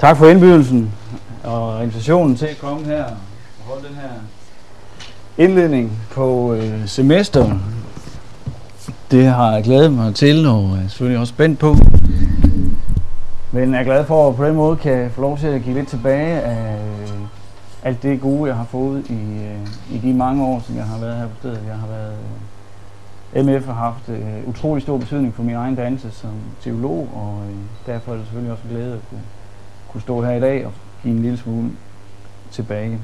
Tak for indbydelsen og invitationen til at komme her og holde den her indledning på øh, semester. Det har jeg glædet mig til, og er selvfølgelig også spændt på. Men jeg er glad for, at på den måde kan jeg få lov til at give lidt tilbage af øh, alt det gode, jeg har fået i, øh, i de mange år, som jeg har været her på stedet. Jeg har været øh, MF har haft øh, utrolig stor betydning for min egen dannelse som teolog, og øh, derfor er det selvfølgelig også en glæde at kunne, kunne stå her i dag og give en lille smule tilbage.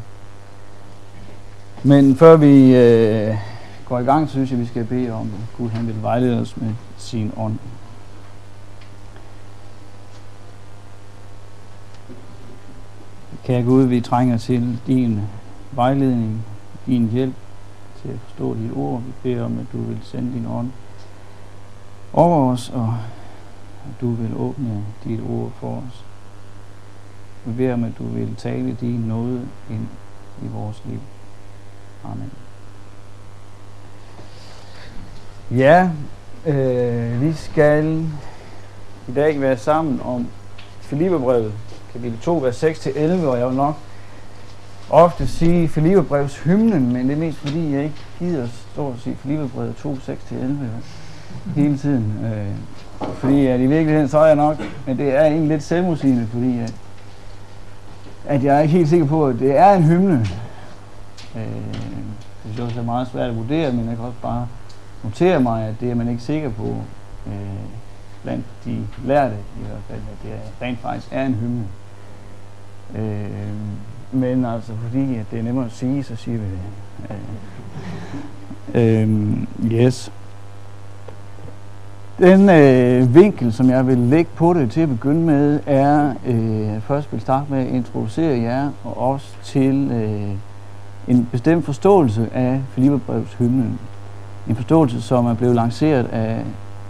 Men før vi øh, går i gang, så synes jeg, vi skal bede om, at Gud han vil vejlede os med sin ånd. Kære Gud, vi trænger til din vejledning, din hjælp til at forstå dit ord. Vi beder om, at du vil sende din ånd over os, og at du vil åbne dit ord for os. Vi om, at du vil tale din nåde ind i vores liv. Amen. Ja, øh, vi skal i dag være sammen om Filipperbrevet, kapitel 2, vers 6-11, og jeg vil nok ofte sige Filipperbrevs hymnen, men det er mest fordi, jeg ikke gider at stå og sige Filipperbrevet 2, 6-11 hele tiden. Øh, fordi at i virkeligheden, så er jeg nok, men det er egentlig lidt selvmodsigende, fordi at, at jeg er ikke helt sikker på, at det er en hymne. Øh, det synes også er meget svært at vurdere, men jeg kan også bare notere mig, at det er man ikke sikker på øh, blandt de lærte i hvert fald, at det er, rent faktisk er en hymne. Øh, men altså fordi at det er nemmere at sige, så siger vi det. Øh, øh, yes. Den øh, vinkel, som jeg vil lægge på det til at begynde med, er øh, først vil starte med at introducere jer og os til øh, en bestemt forståelse af Filipperbrevets hymnen. En forståelse, som er blevet lanceret af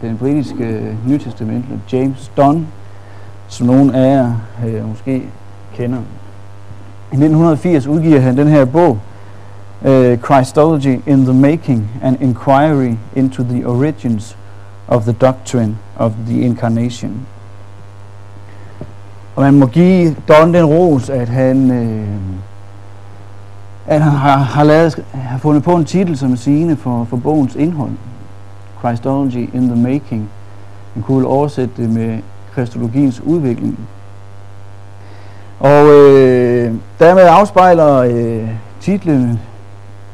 den britiske øh, nytestamentlige James Dunn, som nogen af jer øh, måske kender. I 1980 udgiver han den her bog, uh, Christology in the Making, an inquiry into the origins of the doctrine of the incarnation. Og man må give Don den ros, at han, øh, at han har, har, lavet, har fundet på en titel som er sigende for, for bogens indhold. Christology in the Making. Man kunne oversætte det med kristologiens udvikling. Og øh, dermed afspejler øh, titlen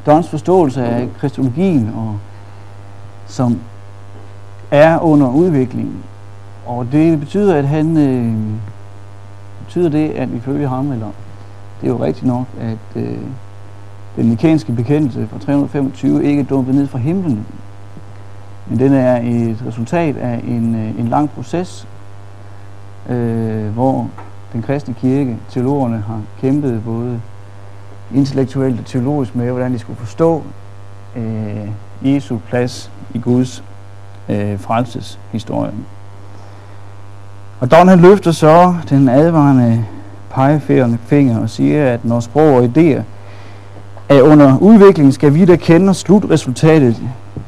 Dons forståelse af kristologien, og, som er under udvikling. Og det betyder, at han øh, betyder det, at vi ham, eller det er jo rigtigt nok, at øh, den nikanske bekendelse fra 325 ikke er dumpet ned fra himlen, men den er et resultat af en, øh, en lang proces, øh, hvor den kristne kirke, teologerne har kæmpet både intellektuelt og teologisk med, hvordan de skulle forstå øh, Jesu plads i Guds øh, frelseshistorien. Og Don han løfter så den advarende pegefinger finger og siger, at når sprog og idéer er under udvikling, skal vi, der kender slutresultatet,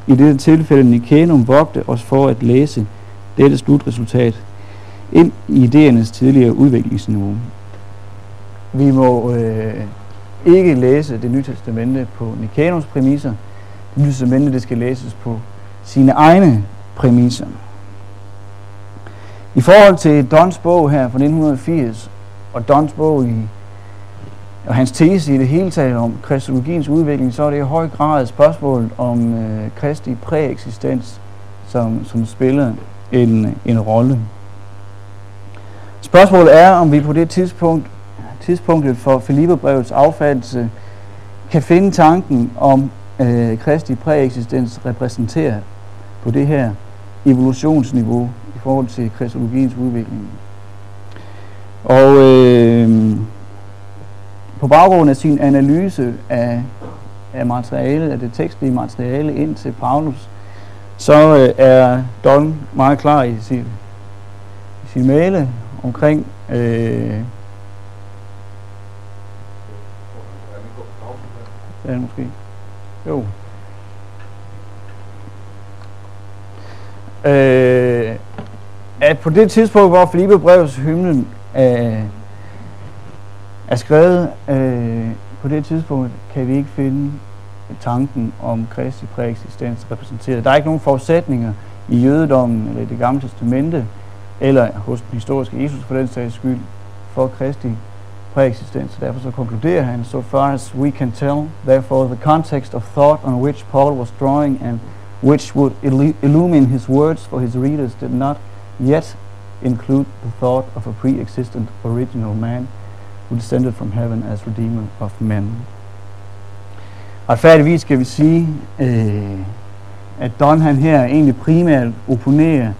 i dette tilfælde Nicanum, vogte os for at læse dette slutresultat ind i idéernes tidligere udviklingsniveau. Vi må øh, ikke læse det nye testamente på Nicanums præmisser. Det nye testamente det skal læses på sine egne præmisser. I forhold til Dons bog her fra 1980, og Dons bog i, og hans tese i det hele taget om kristologiens udvikling, så er det i høj grad et spørgsmål om øh, kristi præeksistens, som, som spiller en, en rolle. Spørgsmålet er, om vi på det tidspunkt, tidspunktet for Filipperbrevets affattelse kan finde tanken om øh, Kristi præeksistens repræsenteret på det her evolutionsniveau i forhold til kristologiens udvikling. Og øh, på baggrund af sin analyse af, af materialet, af det tekstlige materiale ind til Paulus, så øh, er Don meget klar i sin, i sin male omkring øh, Ja, måske. Jo. Øh, at på det tidspunkt, hvor Filippe brevs hymnen øh, er skrevet øh, på det tidspunkt, kan vi ikke finde tanken om Kristi præeksistens repræsenteret. Der er ikke nogen forudsætninger i jødedommen eller i det gamle testamente, eller hos den historiske Jesus for den sags skyld, for Kristi præeksistens. Derfor så konkluderer han, so far as we can tell, therefore the context of thought on which Paul was drawing and which would illumine his words for his readers did not yet include the thought of a pre-existent original man who descended from heaven as redeemer of men. Retfærdigvis skal vi sige, øh, at Don han her egentlig primært opponerer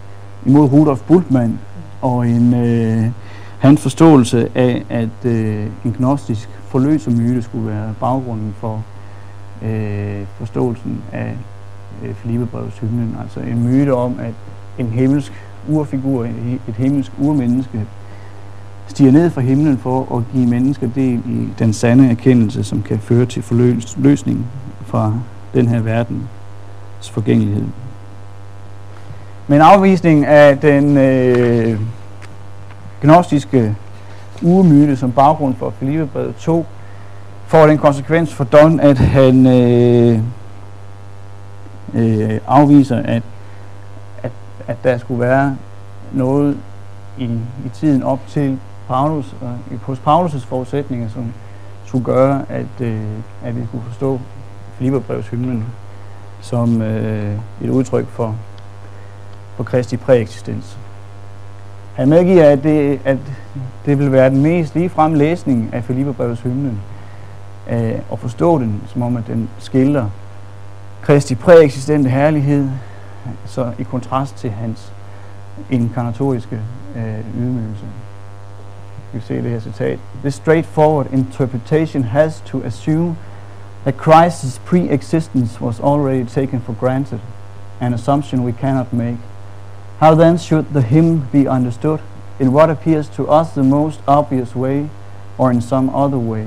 imod Rudolf Bultmann og en, øh, hans forståelse af, at øh, en gnostisk forløsermyte skulle være baggrunden for øh, forståelsen af øh, Filippebrevets hymnen. Altså en myte om, at en himmelsk urfigur, et himmelsk urmenneske, stiger ned fra himlen for at give mennesker del i den sande erkendelse, som kan føre til forløsning fra den her verdens forgængelighed. Men afvisning af den øh, gnostiske urmyte som baggrund for Filippebrevet 2 får den konsekvens for Don, at han øh, øh, afviser, at, at, at der skulle være noget i, i tiden op til Paulus, og hos Paulus' forudsætninger, som skulle gøre, at, øh, at vi kunne forstå Filipperbrevs hymnen som øh, et udtryk for, for Kristi præeksistens. Han medgiver, at det, at det vil være den mest ligefrem læsning af Filipperbrevets hymnen, øh, og forstå den, som om at den skildrer Kristi præeksistente herlighed, så i kontrast til hans inkarnatoriske øh, ydmygelse. Vi se det her citat. This straightforward interpretation has to assume that Christ's pre-existence was already taken for granted, an assumption we cannot make. How then should the hymn be understood? In what appears to us the most obvious way, or in some other way?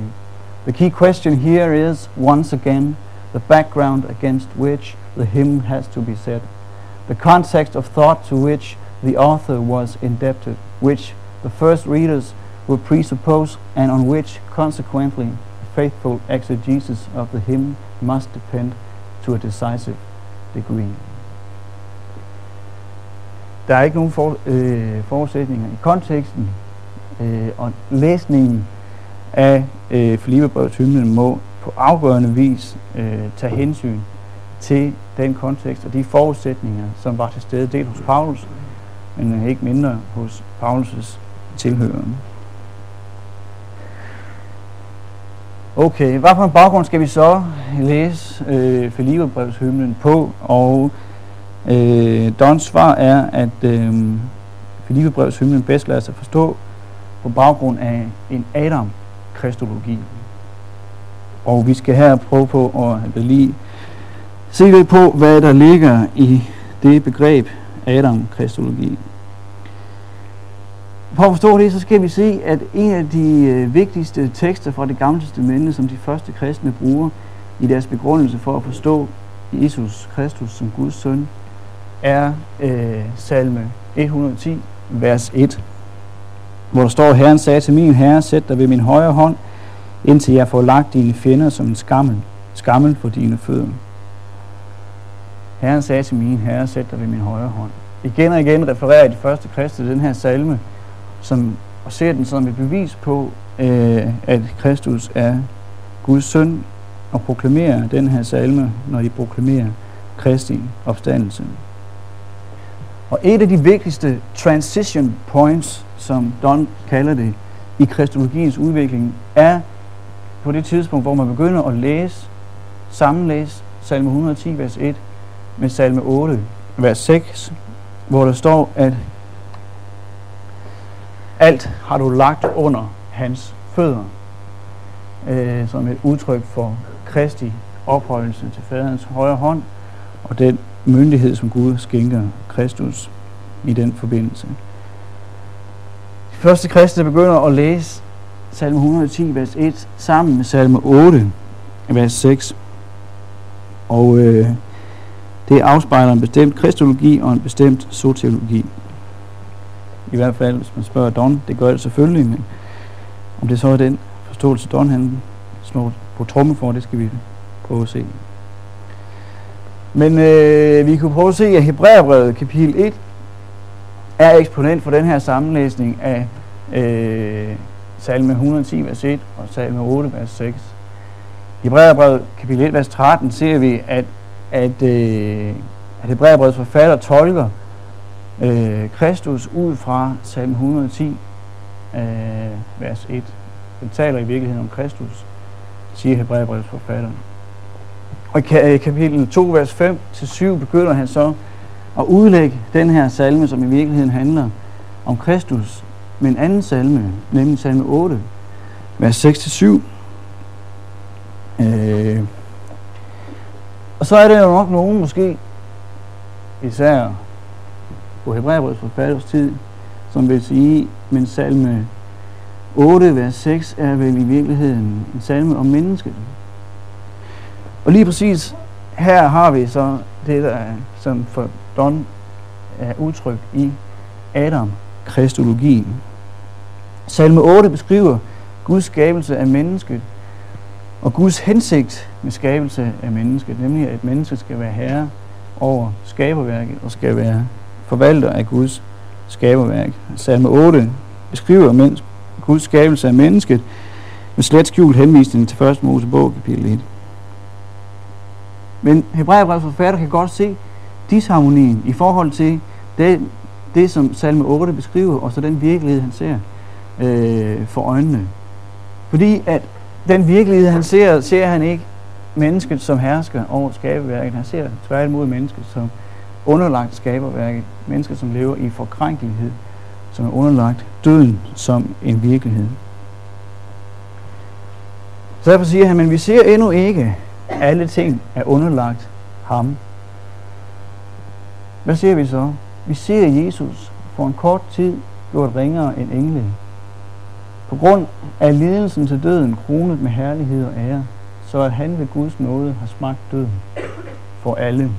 The key question here is, once again, the background against which the hymn has to be set, the context of thought to which the author was indebted, which the first readers will presuppose and on which, consequently, the faithful exegesis of the hymn must depend to a decisive degree. Der er ikke nogen for, øh, forudsætninger i konteksten, øh, og læsningen af øh, Filippebrevets hymnen må på afgørende vis øh, tage hensyn til den kontekst og de forudsætninger, som var til stede dels hos Paulus, men ikke mindre hos Paulus' tilhørende. Okay, hvad for en baggrund skal vi så læse øh, Filipperbrevs hymnen på? Og øh, Dons svar er, at øh, Filipperbrevs hymnen bedst lader sig forstå på baggrund af en Adam-kristologi. Og vi skal her prøve på at lige se lidt på, hvad der ligger i det begreb Adam-kristologi. For at forstå det, så skal vi se, at en af de øh, vigtigste tekster fra det gamle testamente, som de første kristne bruger i deres begrundelse for at forstå Jesus Kristus som Guds søn, er øh, salme 110, vers 1, hvor der står, Herren sagde til min herre, sæt dig ved min højre hånd, indtil jeg får lagt dine fjender som en skammel, skammel for dine fødder. Herren sagde til min herre, sæt dig ved min højre hånd. Igen og igen refererer de første kristne den her salme, som, og ser den som et bevis på, øh, at Kristus er Guds søn, og proklamerer den her salme, når de proklamerer Kristi opstandelse. Og et af de vigtigste transition points, som Don kalder det, i kristologiens udvikling, er på det tidspunkt, hvor man begynder at læse, sammenlæse salme 110, vers 1, med salme 8, vers 6, hvor der står, at alt har du lagt under hans fødder, øh, som et udtryk for Kristi ophøjelse til faderens højre hånd, og den myndighed, som Gud skænker Kristus i den forbindelse. De første kristne begynder at læse salme 110, vers 1, sammen med salme 8, vers 6. Og øh, det afspejler en bestemt kristologi og en bestemt soteologi. I hvert fald, hvis man spørger Don, det gør det selvfølgelig, men om det så er den forståelse, Don han slår på tromme for, det skal vi prøve at se. Men øh, vi kunne prøve at se, at Hebræerbrevet kapitel 1 er eksponent for den her sammenlæsning af øh, salme 110, vers 1 og salme 8, vers 6. I Hebræerbrevet kapitel 1, vers 13 ser vi, at, at, øh, at Hebræerbrevets forfatter tolker øh, Kristus ud fra salme 110, øh, vers 1. Den taler i virkeligheden om Kristus, siger Hebræerbrevets forfatter. Og i øh, kapitel 2, vers 5-7 begynder han så at udlægge den her salme, som i virkeligheden handler om Kristus, med en anden salme, nemlig salme 8, vers 6-7. Øh. Og så er der jo nok nogen, måske især på Hebræerbrøds forfatters tid, som vil sige, men salme 8, vers 6 er vel i virkeligheden en salme om mennesket. Og lige præcis her har vi så det, der er, som for Don er udtrykt i Adam kristologien. Salme 8 beskriver Guds skabelse af mennesket og Guds hensigt med skabelse af mennesket, nemlig at mennesket skal være herre over skaberværket og skal være forvalter af Guds skaberværk. Salme 8 beskriver Guds skabelse af mennesket med slet skjult henvisning til 1. Mosebog kapitel 1. Men Hebræerbrevets forfatter kan godt se disharmonien i forhold til det, det som salme 8 beskriver, og så den virkelighed, han ser øh, for øjnene. Fordi at den virkelighed, han ser, ser han ikke mennesket som hersker over skaberværket. Han ser tværtimod mennesket som underlagt skaberværket. Mennesket, som lever i forkrænkelighed, som er underlagt døden som en virkelighed. Så derfor siger han, men vi ser endnu ikke, alle ting er underlagt ham. Hvad ser vi så? Vi ser Jesus for en kort tid gjort ringere end engle. På grund af lidelsen til døden, kronet med herlighed og ære, så at han ved Guds nåde har smagt døden for alle.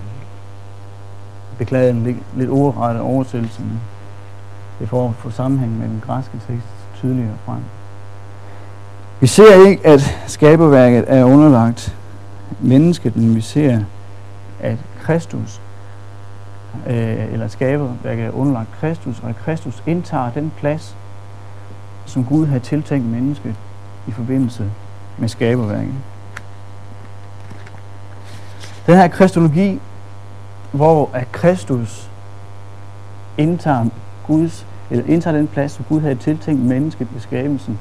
Beklager en lidt, lidt ordrettet oversættelse. Det får at få sammenhæng med den græske tekst tydeligere frem. Vi ser ikke, at skaberværket er underlagt mennesket, men vi ser, at Kristus, øh, eller skaberværket er underlagt Kristus, og at Kristus indtager den plads, som Gud havde tiltænkt mennesket i forbindelse med skaberværket. Den her kristologi, hvor at Kristus indtager Guds, eller indtager den plads, som Gud havde tiltænkt mennesket ved skabelsen,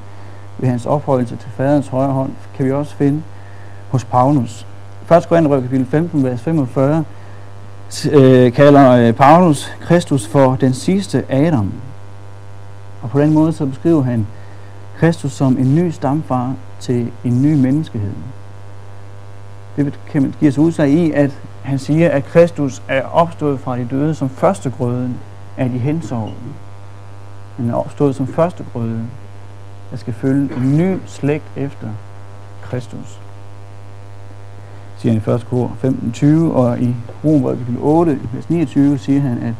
ved hans ophøjelse til faderens højre hånd, kan vi også finde hos Paulus. 1. Korinther kapitel 15, vers 45, øh, kalder øh, Paulus Kristus for den sidste Adam. Og på den måde så beskriver han Kristus som en ny stamfar til en ny menneskehed. Det kan man give sig udslag i, at han siger, at Kristus er opstået fra de døde som førstegrøden af de hensovne. Han er opstået som førstegrøden, der skal følge en ny slægt efter Kristus siger han i 1. kor 15.20, og i Romerbrevet kapitel 8, vers 29, siger han, at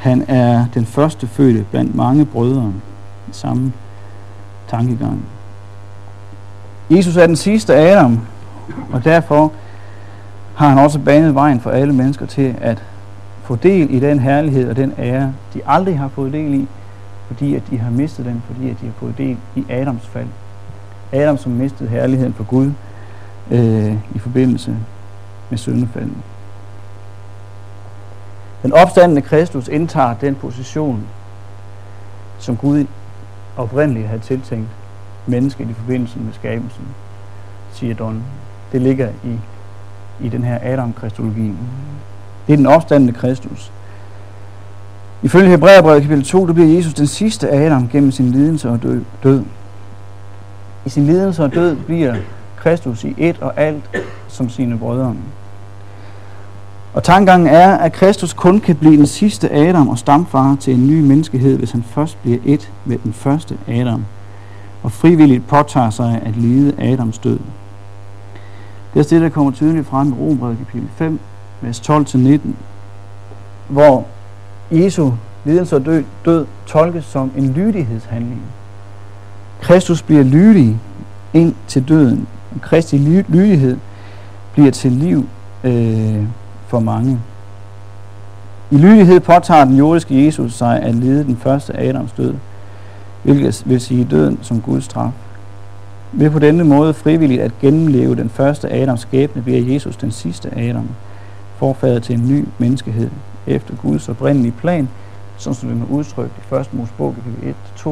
han er den første fødte blandt mange brødre. Samme tankegang. Jesus er den sidste Adam, og derfor har han også banet vejen for alle mennesker til at få del i den herlighed og den ære, de aldrig har fået del i, fordi at de har mistet den, fordi at de har fået del i Adams fald. Adam, som mistede herligheden for Gud, øh, i forbindelse med syndefaldet. Den opstandende Kristus indtager den position, som Gud oprindeligt havde tiltænkt mennesket i forbindelse med skabelsen, siger Don. Det ligger i, i den her Adam-kristologi. Det er den opstandende Kristus. Ifølge Hebræerbrevet kapitel 2, der bliver Jesus den sidste Adam gennem sin lidelse og død. I sin lidelse og død bliver Kristus i et og alt som sine brødre. Og tankegangen er, at Kristus kun kan blive den sidste Adam og stamfar til en ny menneskehed, hvis han først bliver et med den første Adam, og frivilligt påtager sig at lide Adams død. Det er det, der kommer tydeligt frem i Rombrevet kapitel 5, vers 12-19, hvor Jesu lidelse og død, død tolkes som en lydighedshandling. Kristus bliver lydig ind til døden. Kristi lydighed bliver til liv øh, for mange. I lydighed påtager den jordiske Jesus sig at lide den første Adams død, hvilket vil sige døden som Guds straf. Ved på denne måde frivilligt at gennemleve den første Adams skæbne, bliver Jesus den sidste Adam, forfadet til en ny menneskehed, efter Guds oprindelige plan, som den er udtrykt i 1. Mosebog, kapitel 1-2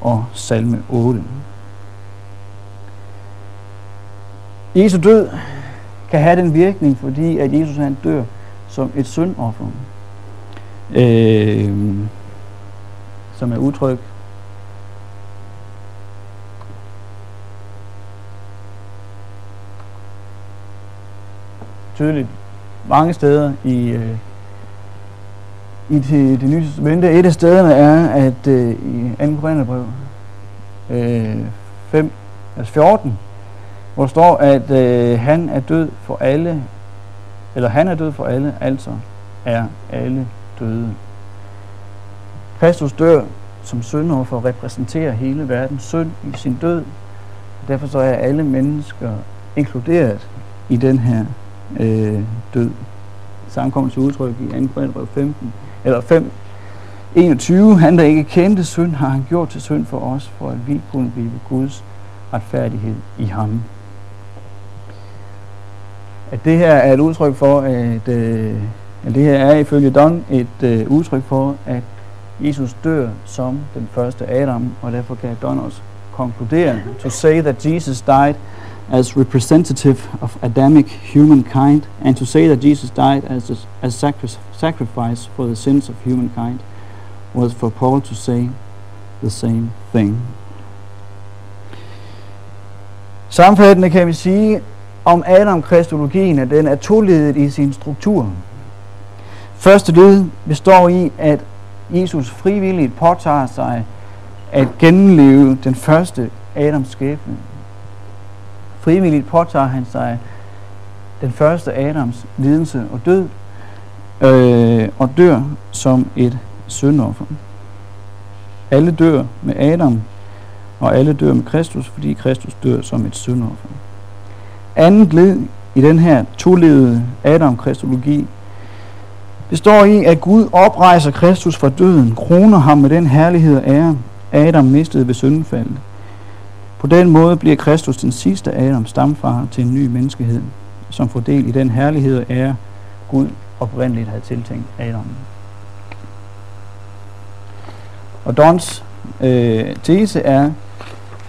og salme 8. Jesu død kan have den virkning, fordi at Jesus han dør som et syndoffer, øh, som er udtryk tydeligt mange steder i, øh, i det, det nye testamente. Et af stederne er, at øh, i 2. Korintherbrev øh, 5, altså 14, hvor der står, at øh, han er død for alle, eller han er død for alle, altså er alle døde. Kristus dør som syndoffer repræsenterer hele verdens synd i sin død. Derfor så er alle mennesker inkluderet i den her øh, død. Samme kommer til udtryk i 2. Korintherbrev 15, eller 5, 21. Han, der ikke kendte synd, har han gjort til synd for os, for at vi kunne blive Guds retfærdighed i ham. At det her er et udtryk for, at, øh, at det her er ifølge Don et øh, udtryk for, at Jesus dør som den første Adam, og derfor kan Don også konkludere, to say that Jesus died as representative of Adamic humankind, and to say that Jesus died as a as sacri- sacrifice for the sins of humankind, was for Paul to say the same thing. Sammenfattende kan vi sige om Adam-kristologien, at den er toledet i sin struktur. Første led består i, at Jesus frivilligt påtager sig at gennemleve den første Adams skæbne. Frivilligt påtager han sig den første Adams lidelse og død, øh, og dør som et syndoffer. Alle dør med Adam, og alle dør med Kristus, fordi Kristus dør som et syndoffer. Andet led i den her toledede Adam-kristologi består i, at Gud oprejser Kristus fra døden, kroner ham med den herlighed og ære, Adam mistede ved syndefaldet. På den måde bliver Kristus den sidste Adam stamfar til en ny menneskehed, som får del i den herlighed og ære, Gud oprindeligt havde tiltænkt Adam. Og Dons øh, tese er,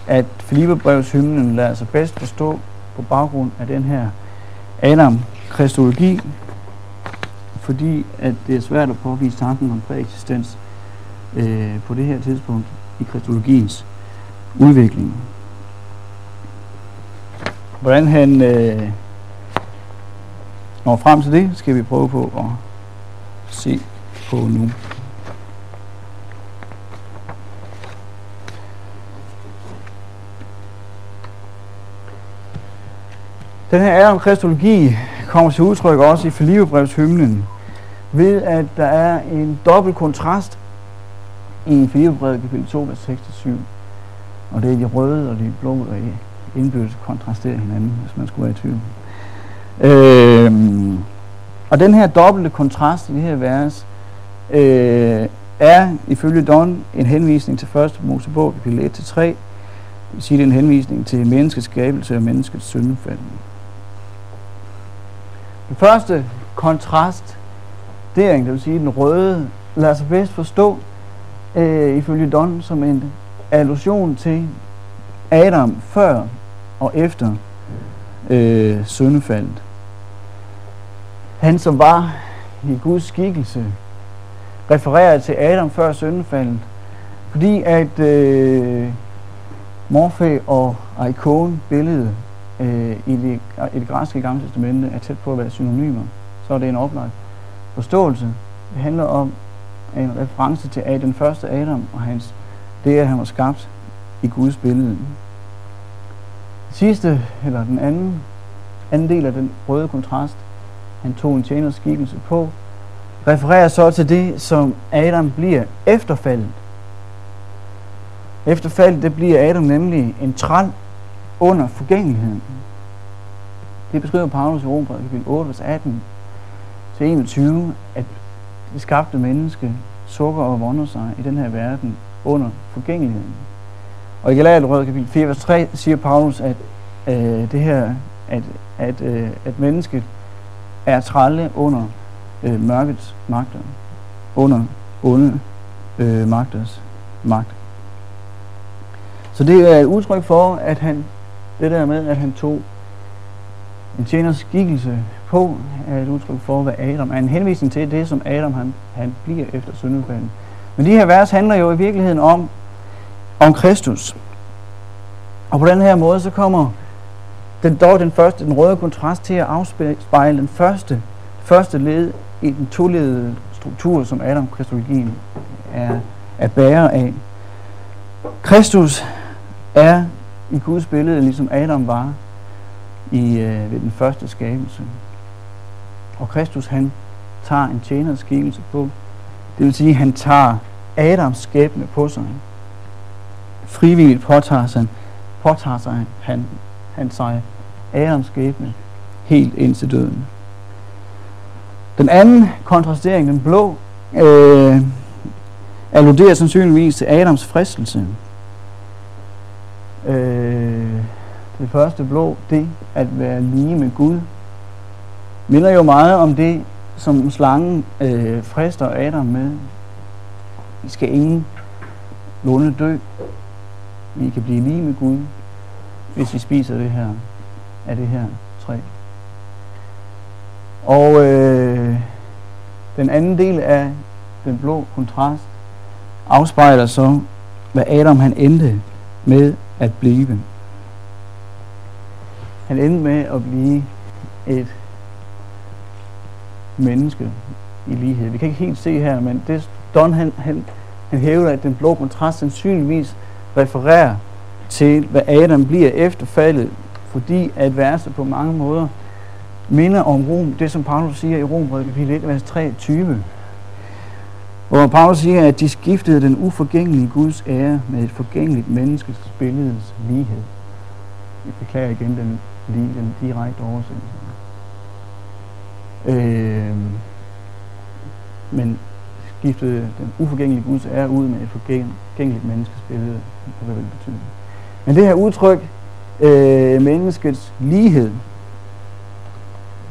at Filipperbrevshymnen lader sig bedst forstå på baggrund af den her Adam-kristologi, fordi at det er svært at påvise tanken om præeksistens øh, på det her tidspunkt i kristologiens udvikling. Hvordan han øh, når frem til det, skal vi prøve på at se på nu. Den her Adam kristologi kommer til udtryk også i Filipperbrevs hymnen, ved at der er en dobbelt kontrast i Filipperbrevet kapitel 2, vers 6-7. Og det er de røde og de blå, der indbyrdes kontrasterer hinanden, hvis man skulle være i tvivl. Øhm, og den her dobbelte kontrast i det her vers øh, er ifølge Don en henvisning til 1. Mosebog kapitel 1-3. Det vil sige, det er en henvisning til menneskets skabelse og menneskets syndefald. Den første kontrast, det vil sige den røde, lader sig bedst forstå øh, ifølge Don som en allusion til Adam før og efter øh, syndefaldet. Han som var i Guds skikkelse, refererer til Adam før syndefaldet, fordi at øh, Morfæ og Icon billede øh, i, det, i det græske gamle testamente er tæt på at være synonymer, så er det en oplagt forståelse. Det handler om en reference til den første Adam og hans, det at han var skabt i Guds billede. Sidste, eller den anden, anden del af den røde kontrast, han tog en tjeners skikkelse på, refererer så til det, som Adam bliver efterfaldet. Efterfaldet, det bliver Adam nemlig en træl under forgængeligheden. Det beskriver Paulus i Rombrevet kapitel 8, vers 18 til 21, at det skabte menneske sukker og vonder sig i den her verden under forgængeligheden. Og i Galaterbrød kapitel 4, vers 3 siger Paulus, at øh, det her, at, at, øh, at mennesket er trælle under øh, mørkets magter, under onde øh, magters magt. Så det er et udtryk for, at han, det der med, at han tog en tjeners skikkelse på, er et udtryk for, hvad Adam er en henvisning til det, som Adam han, han bliver efter syndefaldet. Men de her vers handler jo i virkeligheden om, om Kristus. Og på den her måde, så kommer den, dog den første, den røde kontrast til at afspejle den første, første led i den toledede struktur, som Adam-kristologien er, er bærer af. Kristus er i Guds billede, ligesom Adam var i, øh, ved den første skabelse. Og Kristus han tager en tjeners skikkelse på. Det vil sige, at han tager Adams skæbne på sig. Frivilligt påtager sig, påtager sig han, han sig Adams skæbne helt ind til døden. Den anden kontrastering, den blå, øh, alluderer sandsynligvis til Adams fristelse. Øh, det første blå, det at være lige med Gud, minder jo meget om det, som slangen øh, frister Adam med. Vi skal ingen lunde dø. Vi kan blive lige med Gud, hvis vi spiser det her af det her træ. Og øh, den anden del af den blå kontrast afspejler så, hvad Adam han endte med at blive. Han endte med at blive et menneske i lighed. Vi kan ikke helt se her, men det Don han, han, han hævder, at den blå kontrast sandsynligvis refererer til, hvad Adam bliver efter faldet, fordi at verset på mange måder minder om Rom, det som Paulus siger i Rombrevet kapitel 1, vers 23, hvor Paulus siger, at de skiftede den uforgængelige Guds ære med et forgængeligt menneskes billedes lighed. Jeg beklager igen den, lige, den direkte oversættelse. Øh, men skiftede den uforgængelige Guds ære ud med et forgængeligt menneskes billede, hvad det betyder. Men det her udtryk, øh, menneskets lighed,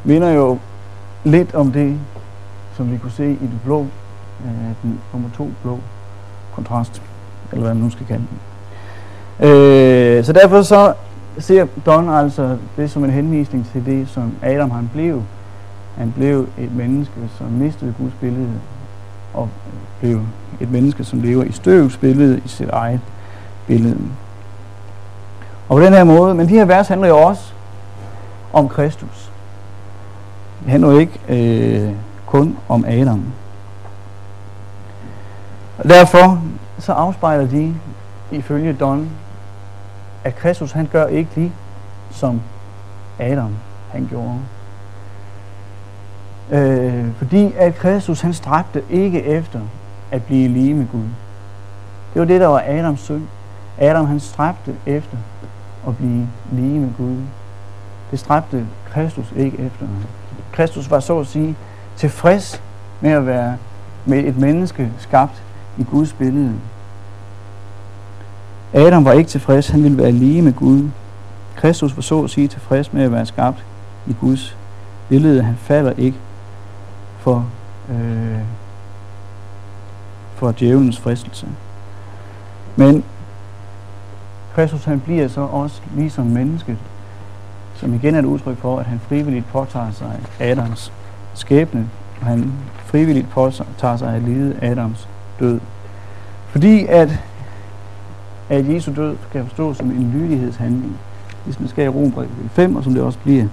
minder jo lidt om det, som vi kunne se i det blå, øh, den nummer to blå kontrast, eller hvad man nu skal kalde den. Øh, så derfor så ser Don altså det som en henvisning til det, som Adam han blev. Han blev et menneske, som mistede Guds billede, og blev et menneske, som lever i støvs billede, i sit eget billede. Og på den her måde, men de her vers handler jo også om Kristus. Det handler jo ikke øh, kun om Adam. Og derfor så afspejler de ifølge Don, at Kristus han gør ikke lige som Adam han gjorde. Øh, fordi at Kristus han stræbte ikke efter at blive lige med Gud. Det var det, der var Adams synd. Adam han stræbte efter at blive lige med Gud. Det stræbte Kristus ikke efter. Kristus var så at sige tilfreds med at være med et menneske skabt i Guds billede. Adam var ikke tilfreds, han ville være lige med Gud. Kristus var så at sige tilfreds med at være skabt i Guds billede. Han falder ikke for, øh, for djævelens fristelse. Men Kristus han bliver så også ligesom mennesket, som igen er et udtryk for, at han frivilligt påtager sig Adams skæbne, og han frivilligt påtager sig at lide Adams død. Fordi at, at Jesu død kan forstås som en lydighedshandling, ligesom det skal i Rombrevet 5, og som det også bliver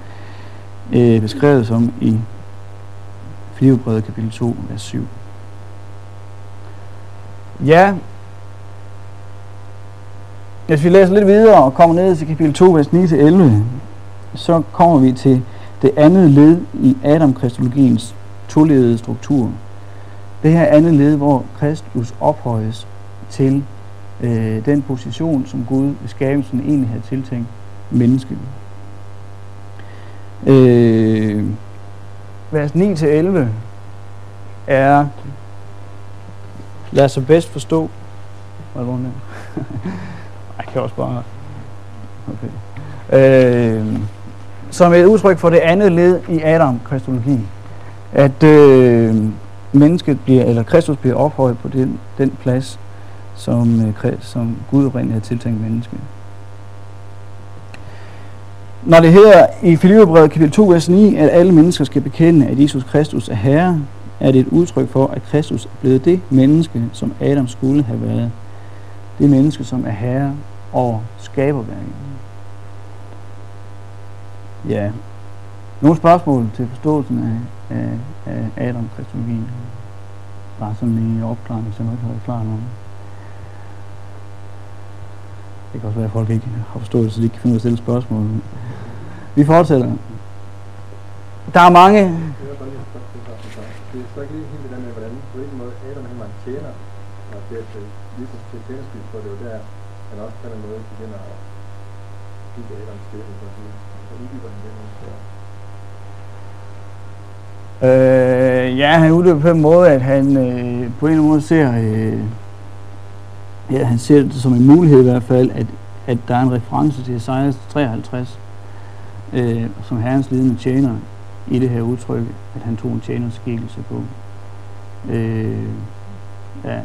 øh, beskrevet som i Filibrevet kapitel 2, vers 7. Ja, hvis vi læser lidt videre og kommer ned til kapitel 2, vers 9-11, så kommer vi til det andet led i Adam-kristologiens toledede struktur. Det her andet led, hvor Kristus ophøjes til øh, den position, som Gud ved skabelsen egentlig havde tiltænkt mennesket. Øh, vers 9-11 er, lad os bedst forstå, hvad er det, jeg kan også bare, okay. Øh, som et udtryk for det andet led i Adam-kristologi, at øh, mennesket bliver, eller Kristus bliver ophøjet på den, den plads, som, øh, som Gud oprindeligt havde tiltænkt mennesket. Når det hedder i Filipperbrevet kapitel 2, vers 9, at alle mennesker skal bekende, at Jesus Kristus er Herre, er det et udtryk for, at Kristus er blevet det menneske, som Adam skulle have været. Det menneske, som er Herre over skaberværket. Ja. Nogle spørgsmål til forståelsen af, af, af Adam kristologien. Bare sådan lige opklaring, hvis jeg nu ikke har været klar nogen. Det kan også være, at folk ikke har forstået så de ikke kan finde ud af at stille spørgsmål. Vi fortsætter. Der er mange... Det er så ikke lige helt det der med, hvordan på hvilken måde Adam han var en tjener, og det øh, er Jesus til tjenerskyld, for det var der, han også på en måde begynder at give Adams skæbne, Øh, ja, han udløber på en måde, at han øh, på en eller anden måde ser, øh, ja, han ser det som en mulighed i hvert fald, at, at der er en reference til Esajas 53, øh, som herrens lidende tjener i det her udtryk, at han tog en tjenerskikkelse på. Øh, ja.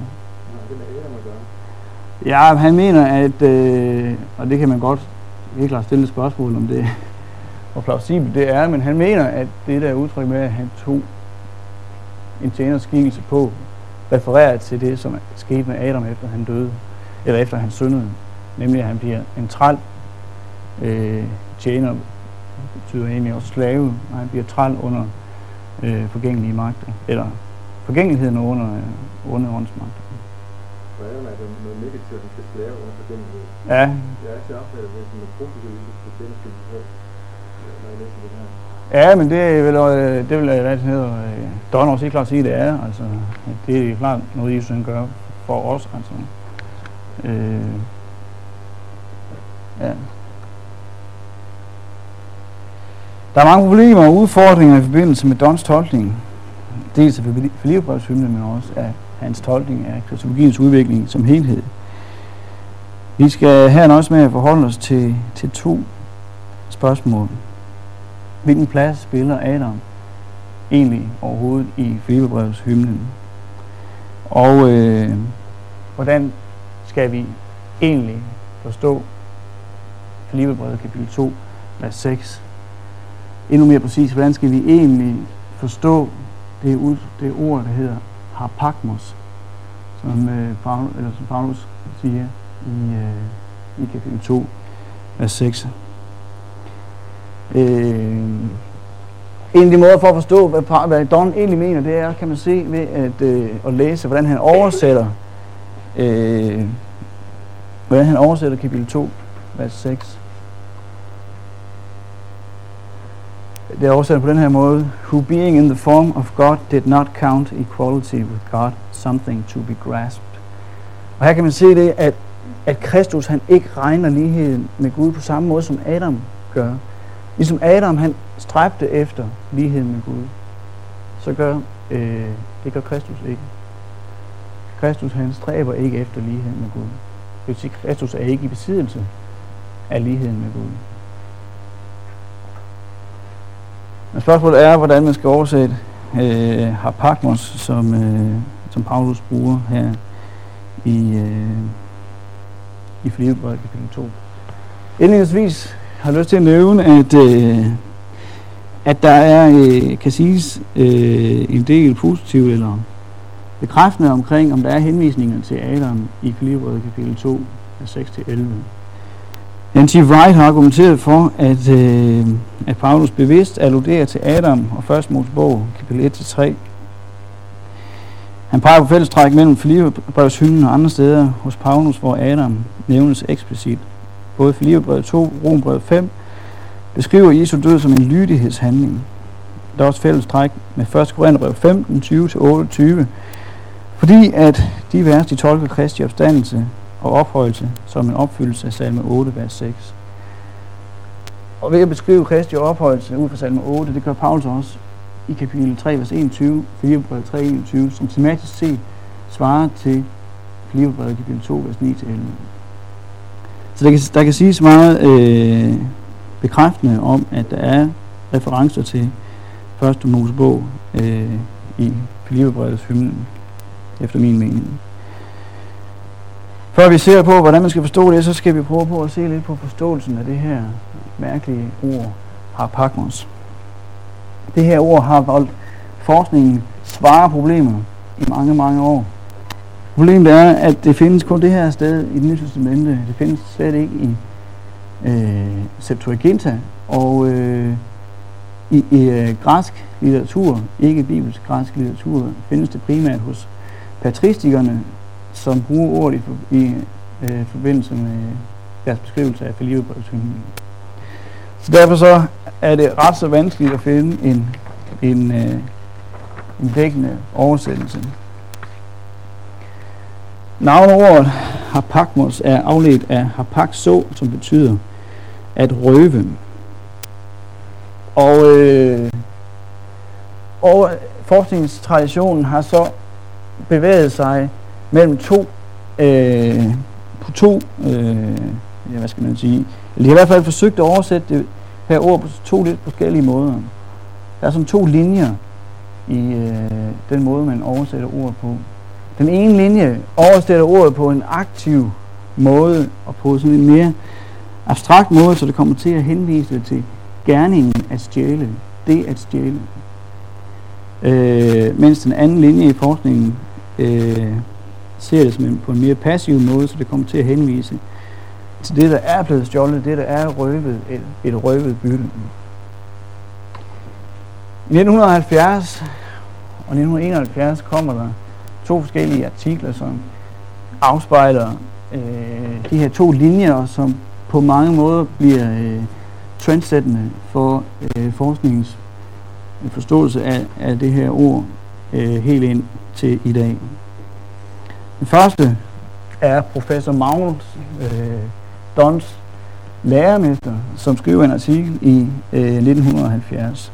Ja, han mener, at, øh, og det kan man godt helt klart stille spørgsmål om det, hvor plausibelt det er, men han mener, at det der udtryk med, at han tog en tjenerskikkelse på, refererer til det, som skete med Adam efter han døde, eller efter han syndede, nemlig at han bliver en træl øh, tjener betyder egentlig også slave, og han bliver træl under øh, forgængelige magter, eller forgængeligheden under, øh, under åndsmagter. Hvordan er det noget negativt, at man slave under forgængelighed? Ja. Jeg er altid opfattet det som et positivt, at det skal Ja, men det er vel, det vil hvad det hedder, øh, Don også helt klart sige, det er. Altså, det er klart noget, Jesus gør for os. Altså. Øh, ja. Der er mange problemer og udfordringer i forbindelse med Dons tolkning. Dels af Filipperbrevshymnen, men også af hans tolkning af kristologiens udvikling som helhed. Vi skal her også med at forholde os til, til to spørgsmål. Hvilken plads spiller Adam egentlig overhovedet i Filipperbrevs hymnen? Og øh, hvordan skal vi egentlig forstå Filipperbrevet kapitel 2, vers 6 endnu mere præcis, hvordan skal vi egentlig forstå det, det ord, der hedder harpagmos, som, øh, Paulus, eller som Paulus siger i, øh, i kapitel 2, vers 6. Øh, en af de måder for at forstå, hvad, hvad Don egentlig mener, det er, kan man se ved at, øh, at læse, hvordan han oversætter øh, hvordan han oversætter kapitel 2, vers 6. Det er oversat på den her måde. Who being in the form of God did not count equality with God something to be grasped. Og her kan man se det, at, at Kristus han ikke regner ligheden med Gud på samme måde som Adam gør. Ligesom Adam han stræbte efter lighed med Gud, så gør øh, det gør Kristus ikke. Kristus han stræber ikke efter lighed med Gud. Det vil sige, Kristus er ikke i besiddelse af ligheden med Gud. Men spørgsmålet er, hvordan man skal oversætte øh, harpagmos, som, øh, som Paulus bruger her i, øh, i Filipperbrevet kapitel 2. Indledningsvis har lyst til at nævne, at, øh, at der er, øh, kan siges, øh, en del positivt eller bekræftende omkring, om der er henvisninger til Adam i Filipperbrevet kapitel 2, 6-11. Nancy Wright har argumenteret for, at, øh, at Paulus bevidst alluderer til Adam og 1. Mosebog, kapitel 1-3. Han peger på fællestræk mellem Filipperbrevshymnen og andre steder hos Paulus, hvor Adam nævnes eksplicit. Både Filipperbrevet 2 Rombrevet 5 beskriver Jesu død som en lydighedshandling. Der er også fælles træk med 1. Korintherbrev 15, 20-28, fordi at de vers, de tolker Kristi opstandelse og ophøjelse som en opfyldelse af salme 8, vers 6. Og ved at beskrive Kristi ophøjelse ud fra salme 8, det gør Paulus også i kapitel 3, vers 21, Filipperbrevet 3, 21, som tematisk set svarer til Filipperbrevet kapitel 2, vers 9-11. Så der kan, der kan siges meget øh, bekræftende om, at der er referencer til første Mosebog øh, i Filipperbrevets hymne, efter min mening. Før vi ser på, hvordan man skal forstå det, så skal vi prøve på at se lidt på forståelsen af det her mærkelige ord, harpagmos. Det her ord har voldt forskningen svare problemer i mange, mange år. Problemet er, at det findes kun det her sted i det nye testamente. Det findes slet ikke i øh, Septuaginta, og øh, i, i øh, græsk litteratur, ikke bibelsk græsk litteratur, findes det primært hos patristikerne, som bruger ordet i, i øh, forbindelse med deres beskrivelse af Filipperbrevshymnen. Så derfor så er det ret så vanskeligt at finde en, en, øh, en dækkende oversættelse. Navneordet harpagmos er afledt af harpagso, som betyder at røve. Og, øh, og forskningstraditionen har så bevæget sig mellem to, øh, på to, øh, ja, hvad skal man sige, eller de har i hvert fald forsøgt at oversætte det her ord på to lidt forskellige måder. Der er sådan to linjer i øh, den måde, man oversætter ordet på. Den ene linje oversætter ordet på en aktiv måde og på sådan en mere abstrakt måde, så det kommer til at henvise til gerningen at stjæle. Det at stjæle. Øh, mens den anden linje i forskningen øh, ser det som en, på en mere passiv måde, så det kommer til at henvise til det, der er blevet stjålet, det, der er røvet, et, et røvet bytte. I 1970 og 1971 kommer der to forskellige artikler, som afspejler øh, de her to linjer, som på mange måder bliver øh, trendsættende for øh, forskningens forståelse af, af det her ord øh, helt ind til i dag. Den første er professor Magnus øh, Dons lærermester, som skriver en artikel i øh, 1970.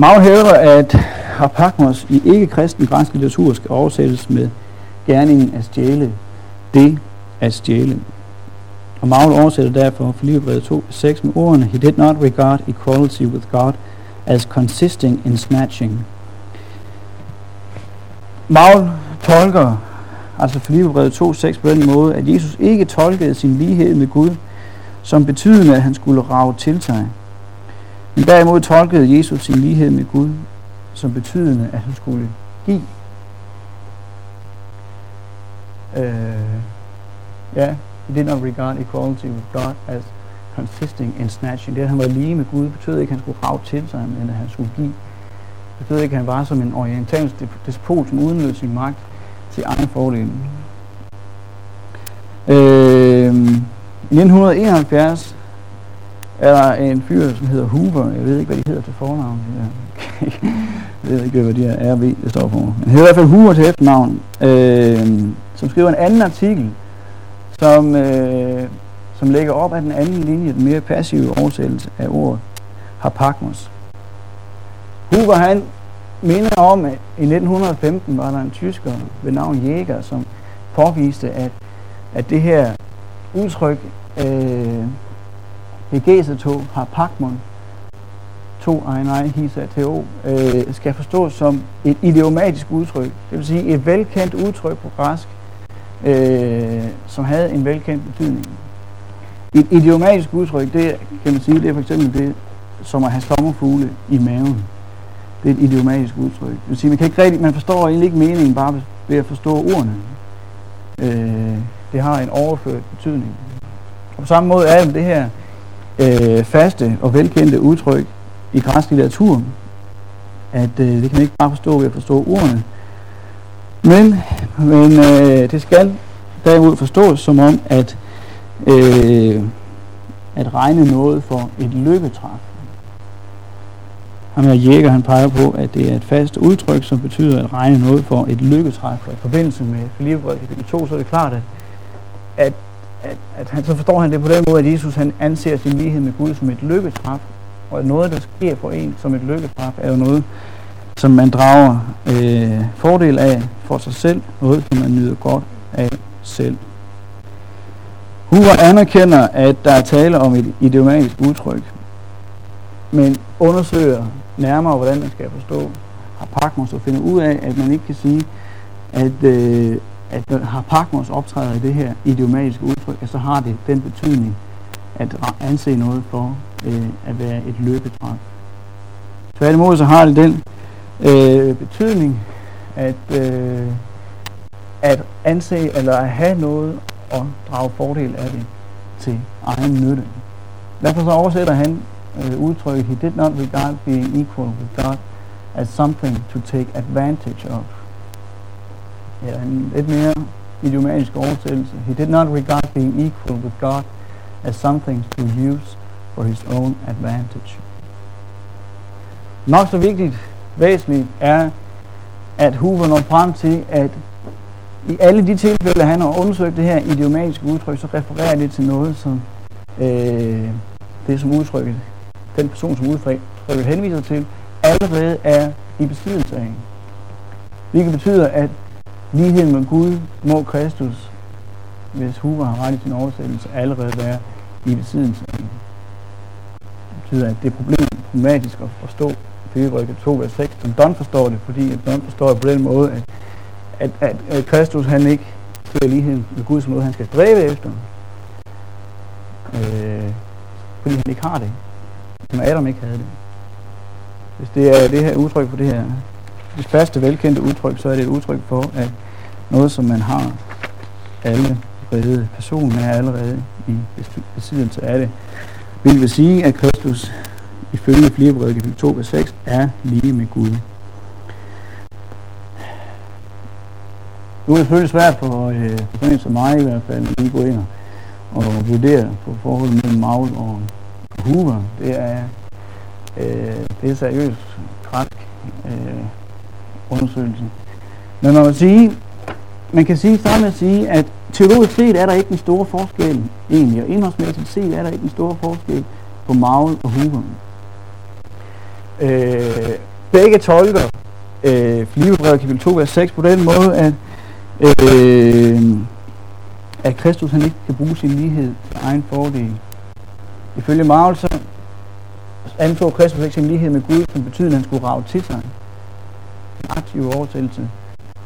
Magnus hævder, at harpagmos i ikke-kristen græsk litteratur skal oversættes med gerningen at stjæle det at stjæle. Og Maul oversætter derfor Filipperbrevet 2, 6 med ordene He did not regard equality with God as consisting in snatching. Maul tolker altså Filipperbrevet 2, 6 på den måde, at Jesus ikke tolkede sin lighed med Gud som betydende, at han skulle rave til sig. Men derimod tolkede Jesus sin lighed med Gud som betydende, at han skulle give. Uh, ja, he did not regard equality with God as consisting in snatching. Det, at han var lige med Gud, betød ikke, at han skulle rave til sig, men at han skulle give. Det betød ikke, at han var som en orientalsk despot, som udnyttede sin magt til egen fordel. Øh, I 1971 er der en fyr, som hedder Huber. Jeg ved ikke, hvad de hedder til fornavn. Jeg ved ikke, hvad de er. RV, det står for. Han hedder i hvert fald Huber til efternavn. Øh, som skriver en anden artikel, som, øh, som lægger op af den anden linje, den mere passive oversættelse af ordet harpagmos. Huber, han minder om, at i 1915 var der en tysker ved navn Jäger, som påviste, at, at det her udtryk, øh, Hegesetog har Pakmon, to ej, hisa, to, øh, skal forstås som et idiomatisk udtryk. Det vil sige et velkendt udtryk på græsk, øh, som havde en velkendt betydning. Et idiomatisk udtryk, det kan man sige, det er for eksempel det, som at have sommerfugle i maven. Det er et idiomatisk udtryk. Det vil sige, man, kan ikke rigtig, man forstår egentlig ikke meningen bare ved at forstå ordene. Øh, det har en overført betydning. Og på samme måde er det det her øh, faste og velkendte udtryk i græsk litteratur, at øh, det kan man ikke bare forstå ved at forstå ordene. Men, men øh, det skal derimod forstås som om, at, øh, at regne noget for et lykketræf. Ham her Jæger, han peger på, at det er et fast udtryk, som betyder at regne noget for et lykketræf. Og i forbindelse med Filipperbrevet kapitel 2, så er det klart, at, at at, at han, så forstår han det på den måde, at Jesus han anser sin lighed med Gud som et lykketræf, og at noget, der sker for en som et lykketræf, er jo noget, som man drager øh, fordel af for sig selv, noget, som man nyder godt af selv. Hoover anerkender, at der er tale om et idiomatisk udtryk, men undersøger nærmere, hvordan man skal forstå har Harpagmos og finde ud af, at man ikke kan sige, at, øh, at når Parkmors optræder i det her idiomatiske udtryk, så har det den betydning at anse noget for øh, at være et løbetræk. Tværtimod så har det den øh, betydning at, øh, at anse eller at have noget og drage fordel af det til egen nytte. Derfor så oversætter han øh, udtrykket, he did not regard being equal with God as something to take advantage of. Ja, en lidt mere idiomatisk oversættelse. He did not regard being equal with God as something to use for his own advantage. Nok så vigtigt, væsentligt er, at Hoover når frem til, at i alle de tilfælde, han har undersøgt det her idiomatiske udtryk, så refererer det til noget, som øh, det som udtrykket, den person, som udtrykket henviser til, allerede er i besiddelse af. Hvilket betyder, at ligheden med Gud må Kristus, hvis Huber har ret i sin oversættelse, allerede være i besiddelse af. Det betyder, at det er problem, problematisk at forstå Filibrøkke 2, vers 6, som Don forstår det, fordi at Don forstår det på den måde, at at, at, at Kristus han ikke ser ligheden med Gud som noget, han skal stræbe efter. Øh, fordi han ikke har det. Som Adam ikke havde det. Hvis det er det her udtryk for det her, det faste velkendte udtryk, så er det et udtryk for, at noget, som man har allerede, personen er allerede i besiddelse af det, vil vil sige, at Kristus ifølge Filipperbrevet 2, vers 6 er lige med Gud. Nu er det selvfølgelig svært for, øh, for sådan en som mig i hvert fald, at lige gå ind og, og vurdere på forholdet mellem Maul og Hoover. Det er, øh, det er seriøst krak øh, undersøgelsen. Men man, må sige, man kan sige sammen at sige, at teologisk set er der ikke en stor forskel egentlig, og indholdsmæssigt set er der ikke en stor forskel på Maul og Hugo. Øh, begge tolker øh, Filipperbrevet kapitel 2, vers 6 på den måde, at øh, at Kristus han ikke kan bruge sin lighed til egen fordel. Ifølge Marvel så antog Kristus ikke sin lighed med Gud, som betyder, at han skulle rave til sig. En aktiv oversættelse.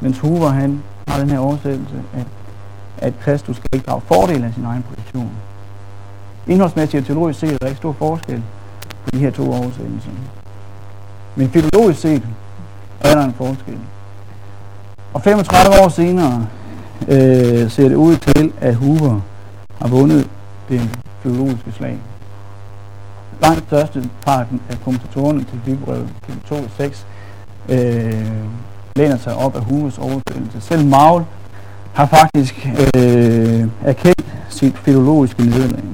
Mens Hoover han har den her oversættelse, at, at Kristus skal ikke drage fordel af sin egen position. Indholdsmæssigt og teologisk set er der ikke stor forskel på de her to oversættelser. Men filologisk set er der en forskel. Og 35 år senere øh, ser det ud til, at Hoover har vundet det biologiske slag. Langt største parten af kommentatorerne til Bibelbrevet 2 og 6 øh, læner sig op af Humes oversættelse. Selv Maul har faktisk øh, erkendt sit filologiske nederlag.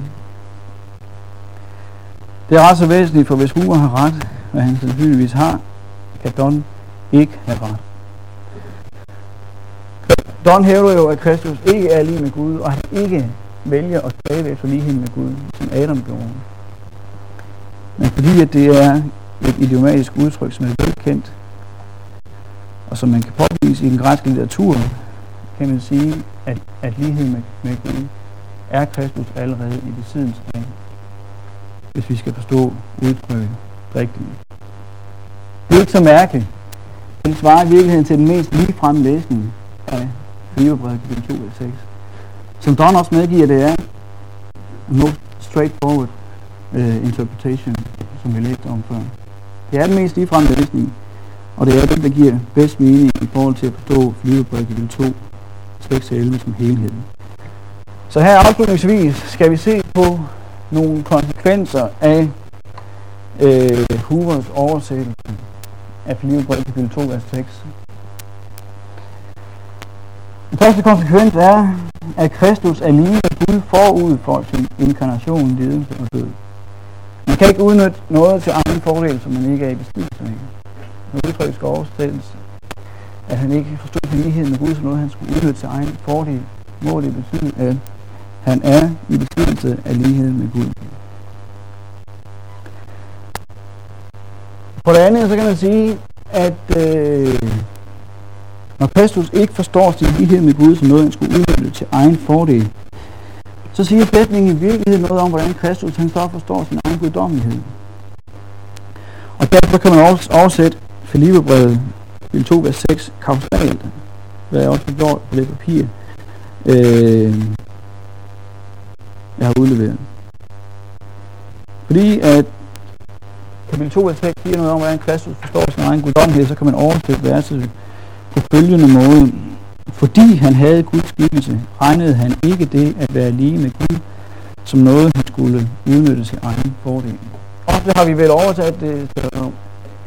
Det er ret så væsentligt, for hvis Hoover har ret, hvad han sandsynligvis har, kan Don ikke have ret. Don hævder jo, at Kristus ikke er lige med Gud, og han ikke vælger at stræbe efter lighed med Gud, som Adam gjorde. Men fordi at det er et idiomatisk udtryk, som er velkendt, og som man kan påvise i den græske litteratur, kan man sige, at, at lighed med, med Gud er Kristus allerede i besiddelse af, hvis vi skal forstå udtrykket rigtigt. Det er ikke så mærkeligt. Den svarer i virkeligheden til den mest ligefrem læsning af Filipperbrevet 2 eller 6. Som Don også medgiver, det er most straightforward uh, interpretation, som vi læste om før. Det er den mest ligefrem læsning, og det er den, der giver bedst mening i forhold til at forstå Filipperbrevet kapitel 2, 6 11 som helhed. Så her afslutningsvis skal vi se på nogle konsekvenser af øh, Hoovers oversættelse af Filipperbrevet kapitel 2, vers 6. Den første konsekvens er, at Kristus er lige Gud forud for sin inkarnation, lidelse og død. Man kan ikke udnytte noget til egen fordel, som man ikke er i besiddelse af. Når udtryk skal oversættes, at han ikke forstod sin med Gud som noget, han skulle udnytte til egen fordel, må det betyde, at han er i besiddelse af ligheden med Gud. For det andet, så kan man sige, at øh, når Kristus ikke forstår sin lighed med Gud som noget, han skulle udnytte til egen fordel, så siger sætningen i virkeligheden noget om, hvordan Kristus han så forstår sin egen guddommelighed. Og derfor kan man også oversætte Filipperbrevet, kapitel 2, vers 6, kausalt, hvad jeg også har gjort på det papir, øh, jeg har udleveret. Fordi at kapitel 2, vers 6 siger noget om, hvordan Kristus forstår sin egen guddommelighed, så kan man oversætte verset på følgende måde. Fordi han havde Guds skikkelse, regnede han ikke det at være lige med Gud, som noget, han skulle udnytte til egen fordel. Ofte har vi vel oversat det så,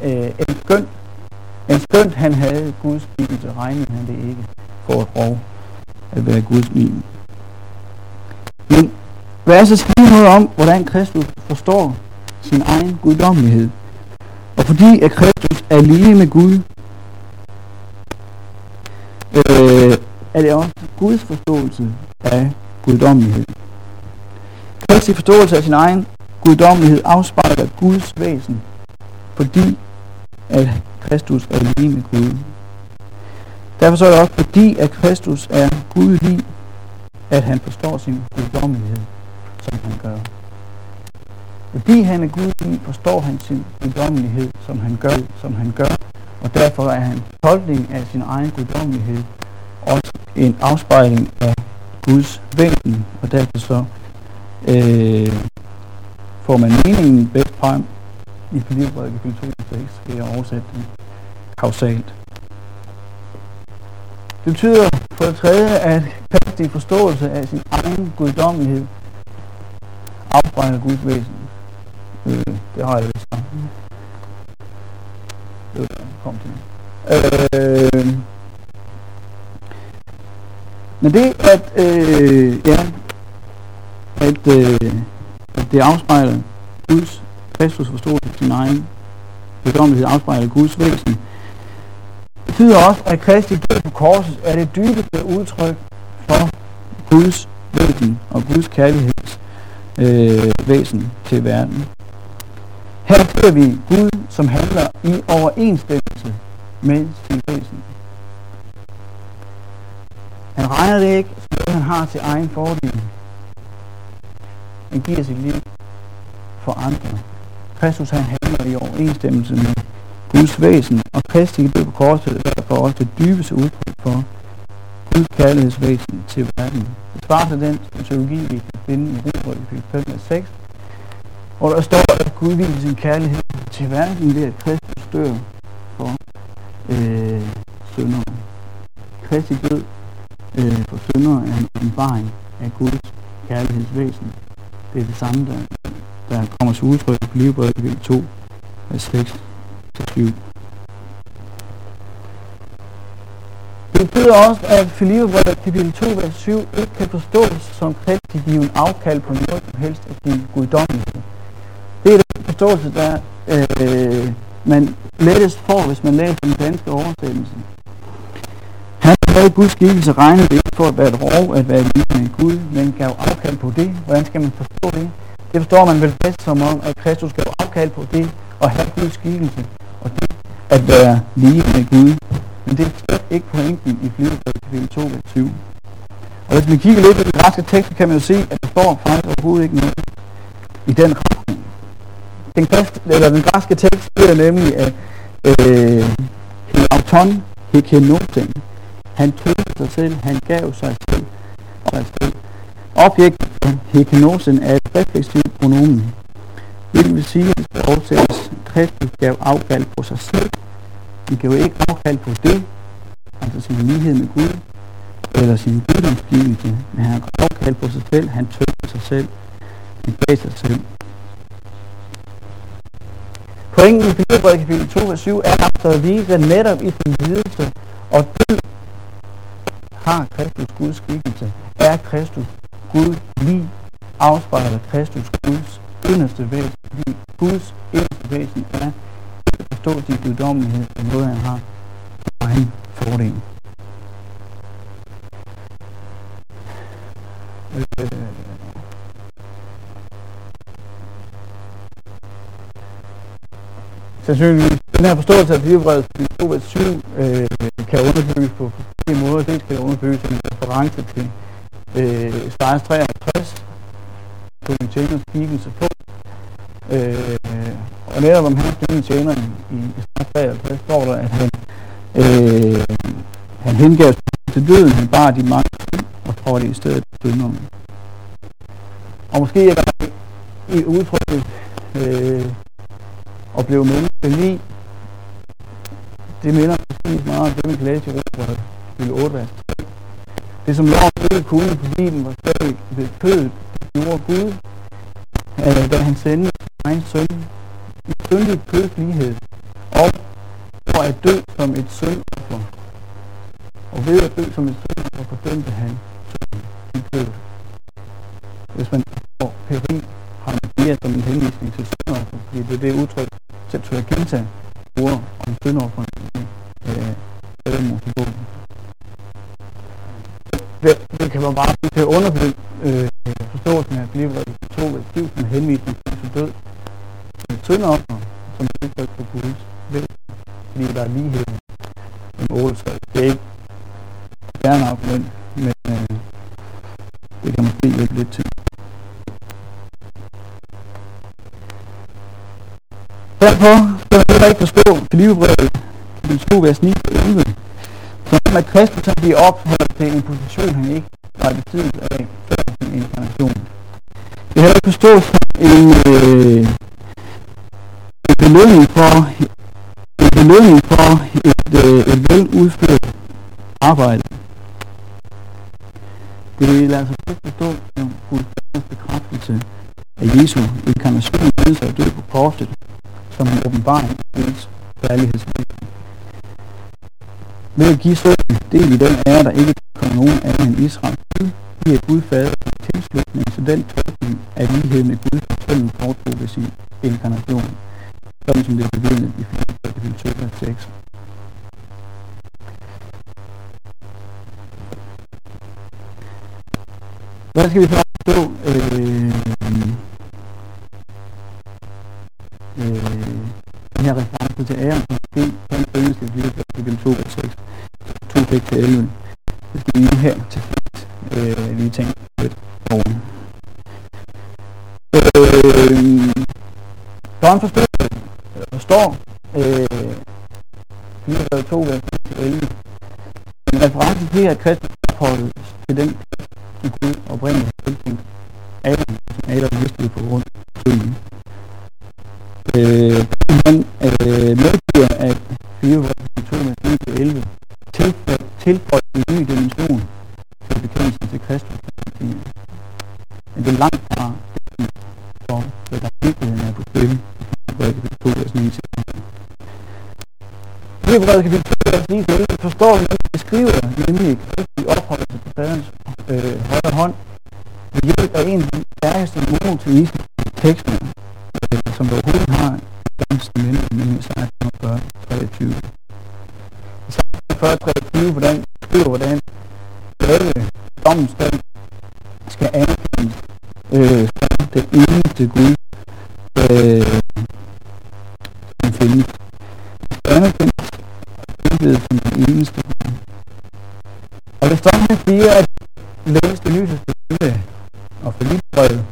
øh, en skønt, en skønt han havde Guds skikkelse, regnede han det ikke for at rov at være Guds bibel. Men verset skriver noget om, hvordan Kristus forstår sin egen guddommelighed. Og fordi at Kristus er lige med Gud, øh, er det også Guds forståelse af guddommelighed. Kristi forståelse af sin egen guddommelighed afspejler Guds væsen, fordi at Kristus er lige med Gud. Derfor så er det også fordi, at Kristus er Gud lige, at han forstår sin guddommelighed, som han gør. Fordi han er Gud lige, forstår han sin guddommelighed, som han gør, som han gør, og derfor er han tolkning af sin egen guddommelighed også en afspejling af Guds væsen, og derfor så øh, får man meningen bedst frem i Filipperbrevet kapitel 2, 6, skal jeg oversætte den kausalt. Det betyder for det tredje, at Kristi forståelse af sin egen guddommelighed afbrænder Guds væsen. Øh, det har jeg vist sagt. Det kom til. Øh, men det, at, øh, ja, at, øh, at det afspejler Guds Kristus forståelse af sin egen guddommelighed, afspejler Guds væsen, betyder også, at Kristi død på korset er det dybeste udtryk for Guds væsen og Guds kærligheds øh, væsen til verden. Her ser vi Gud, som handler i overensstemmelse med sin væsen. Han regner det ikke som noget, han har til egen fordel. Han giver sit liv for andre. Kristus han handler i overensstemmelse med Guds væsen, og Kristi død på korset er derfor os det dybeste udtryk for Guds kærlighedsvæsen til verden. Det svarer til den teologi, vi kan finde i Romerbrivet 5 og 6, hvor der står, at Gud viser sin kærlighed til verden ved at Kristus dør for øh, syndere. Kristi død øh, for syndere er en åbenbaring af Guds kærlighedsvæsen. Det er det samme, der, der kommer til udtryk på Livbrevet kapitel 2, vers 6 til 7. Det betyder også, at Filipperbrevet kapitel 2, vers 7 ikke kan forstås som Kristi given afkald på noget som helst af sin guddommelighed. Det er den forståelse, der øh, man lettest får, hvis man læser den danske oversættelse. Han havde Guds skikkelse regnet det ikke for at være et rov, at være lige med Gud, men gav afkald på det. Hvordan skal man forstå det? Det forstår man vel bedst som om, at Kristus skal afkald på det, og have Guds skikkelse, og det at være lige med Gud. Men det er slet ikke pointen i Filipperbrevet kapitel 2, vers 20. Og hvis man kigger lidt på den græske tekst, kan man jo se, at der står faktisk overhovedet ikke noget i den retning. Den, græske, eller den græske tekst siger nemlig, at øh, auton hekenoten, han tog sig selv, han gav sig selv. Sig selv. Objekt hypnosen er et refleksivt pronomen, hvilket vil sige, at det skal oversættes, Kristus gav afkald på sig selv. Han gav ikke afkald på det, altså sin lighed med Gud, eller sin guddomsgivelse, men han gav afkald på sig selv, han tømte sig selv, han gav sig selv. Pointen i Filipperbrevet kapitel 2 vers 7 er altså at vise, at netop i sin lidelse og død har Kristus Guds skikkelse. Er Kristus Guds liv afspejler Kristus Guds inderste væsen, fordi Guds inderste væsen er at forstå sin guddommelighed på noget, han har for egen fordel. Øh. Sandsynligvis den her forståelse af Bibelbrevet 2 7 øh, kan underbygges på forskellige måder. Dels kan det underbygges som en reference til øh, Stejers 53, tog en tjeners skikkelse på. Øh, og netop om hans døde tjener i, i Stejers 53 står der, at han, øh, han hengav til døden, han bar de mange og trådte i stedet dødnummer. Og måske er der i udtrykket øh, og blev menneske lige. Det minder præcis meget om det, vi kan læse i Romerbrevet, 8, vers det som loven ikke kunne, fordi den var stadig ved kødet, gjorde Gud, øh, da han sendte egen søn i syndig kødslighed, og for at dø som et syndoffer. Og ved at dø som et syndoffer, fordømte han sønnen i kødet. Hvis man får peri, har man mere som en henvisning til syndoffer, fordi det er det udtryk, Septuaginta bruger om syndofferen i øh, Mosebogen. Det, det kan man bare til at underbygge øh, forståelsen af Bibelen 2 ved 7 som henvisning til død. Et syndoffer, som er udtryk for Guds vil, fordi der er lighed i målelse. Det er ikke gerne argument, men øh, det kan måske hjælpe lidt til. Derfor skal man heller ikke forstå Filipperbrevet, kapitel 2, vers 9 11, som om at Kristus han bliver ophørt til en position, han ikke var i besiddelse af før sin inkarnation. Det heller ikke forstå som en, øh, en belønning for en belønning for et, øh, et veludført arbejde. Det vil altså ikke forstå som fuldstændig bekræftelse af Jesu inkarnation, lidelse og død på korset, som en åbenbaring af Guds kærlighedsliv. Ved at give sønnen del i den ære, der ikke kommer nogen anden end Israel til, giver Gud fader tilslutning til den tolkning af lighed med Gud, som sønnen foretog ved sin inkarnation, sådan som det er bevidnet i kapitel 2, vers 6. Hvad skal vi så forstå? Øh, øh, den her reference til æren, som ske, kan følges i til kapitel 2, og 6, 2, fik til 11. Det skal vi lige her til fint øh, lige tænke lidt over. Øh, øh, der er en forståelse, der øh, Bibelen 2, vers 6 til 11, en reference til, at Kristus opholdet til den som Gud oprindeligt har tiltænkt Adam, som Adam mistede på grund af synden. Øh, han øh, medgiver, at 4 2 med 11 tilføjer en ny dimension til bekendelsen til Kristus. Men det er langt fra det, for hvad der virkeligheden er på spil. Brevet kapitel 2, vers 9 til Hebrevet kapitel 2, vers 9 til 11 forstår vi, at det beskriver nemlig Kristi opholdelse på faderens øh, højre hånd ved hjælp af en af de stærkeste monoteistiske tekster, øh, som der overhovedet har dansk dimension, nemlig Isaiah 45, 23. Isaiah 45, 23, hvordan skriver, hvordan alle dommens dag skal anerkendes øh, som det eneste Gud, øh, som findes. Det skal anerkendes intet som den eneste Gud. Og hvis der siger, at læse det nye testamente og Filipperbrevet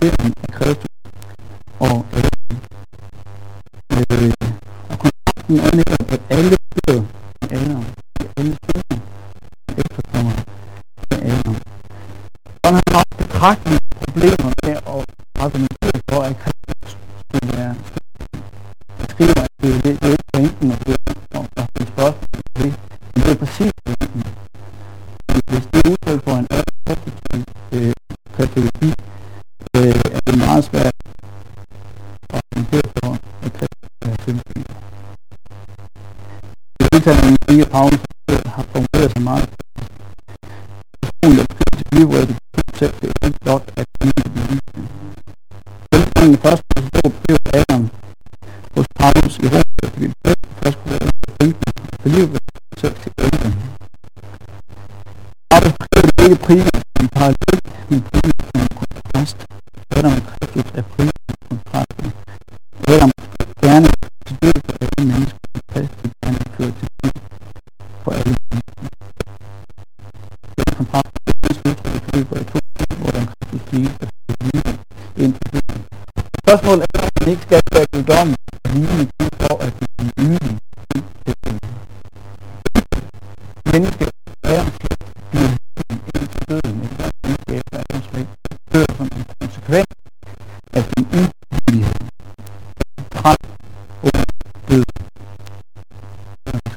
af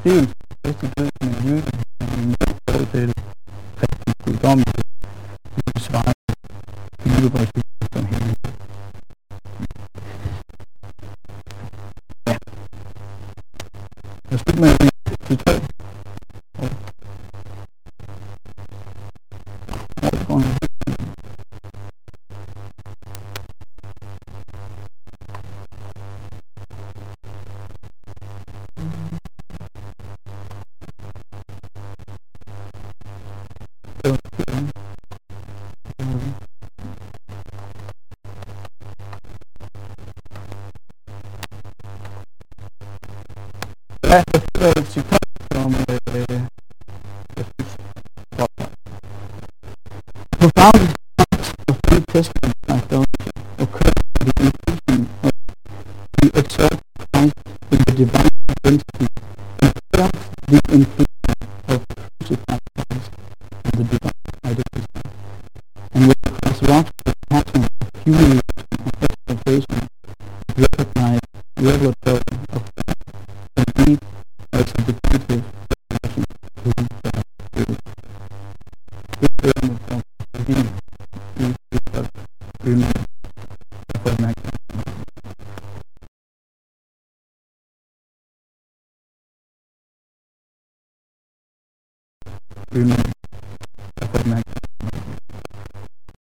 16.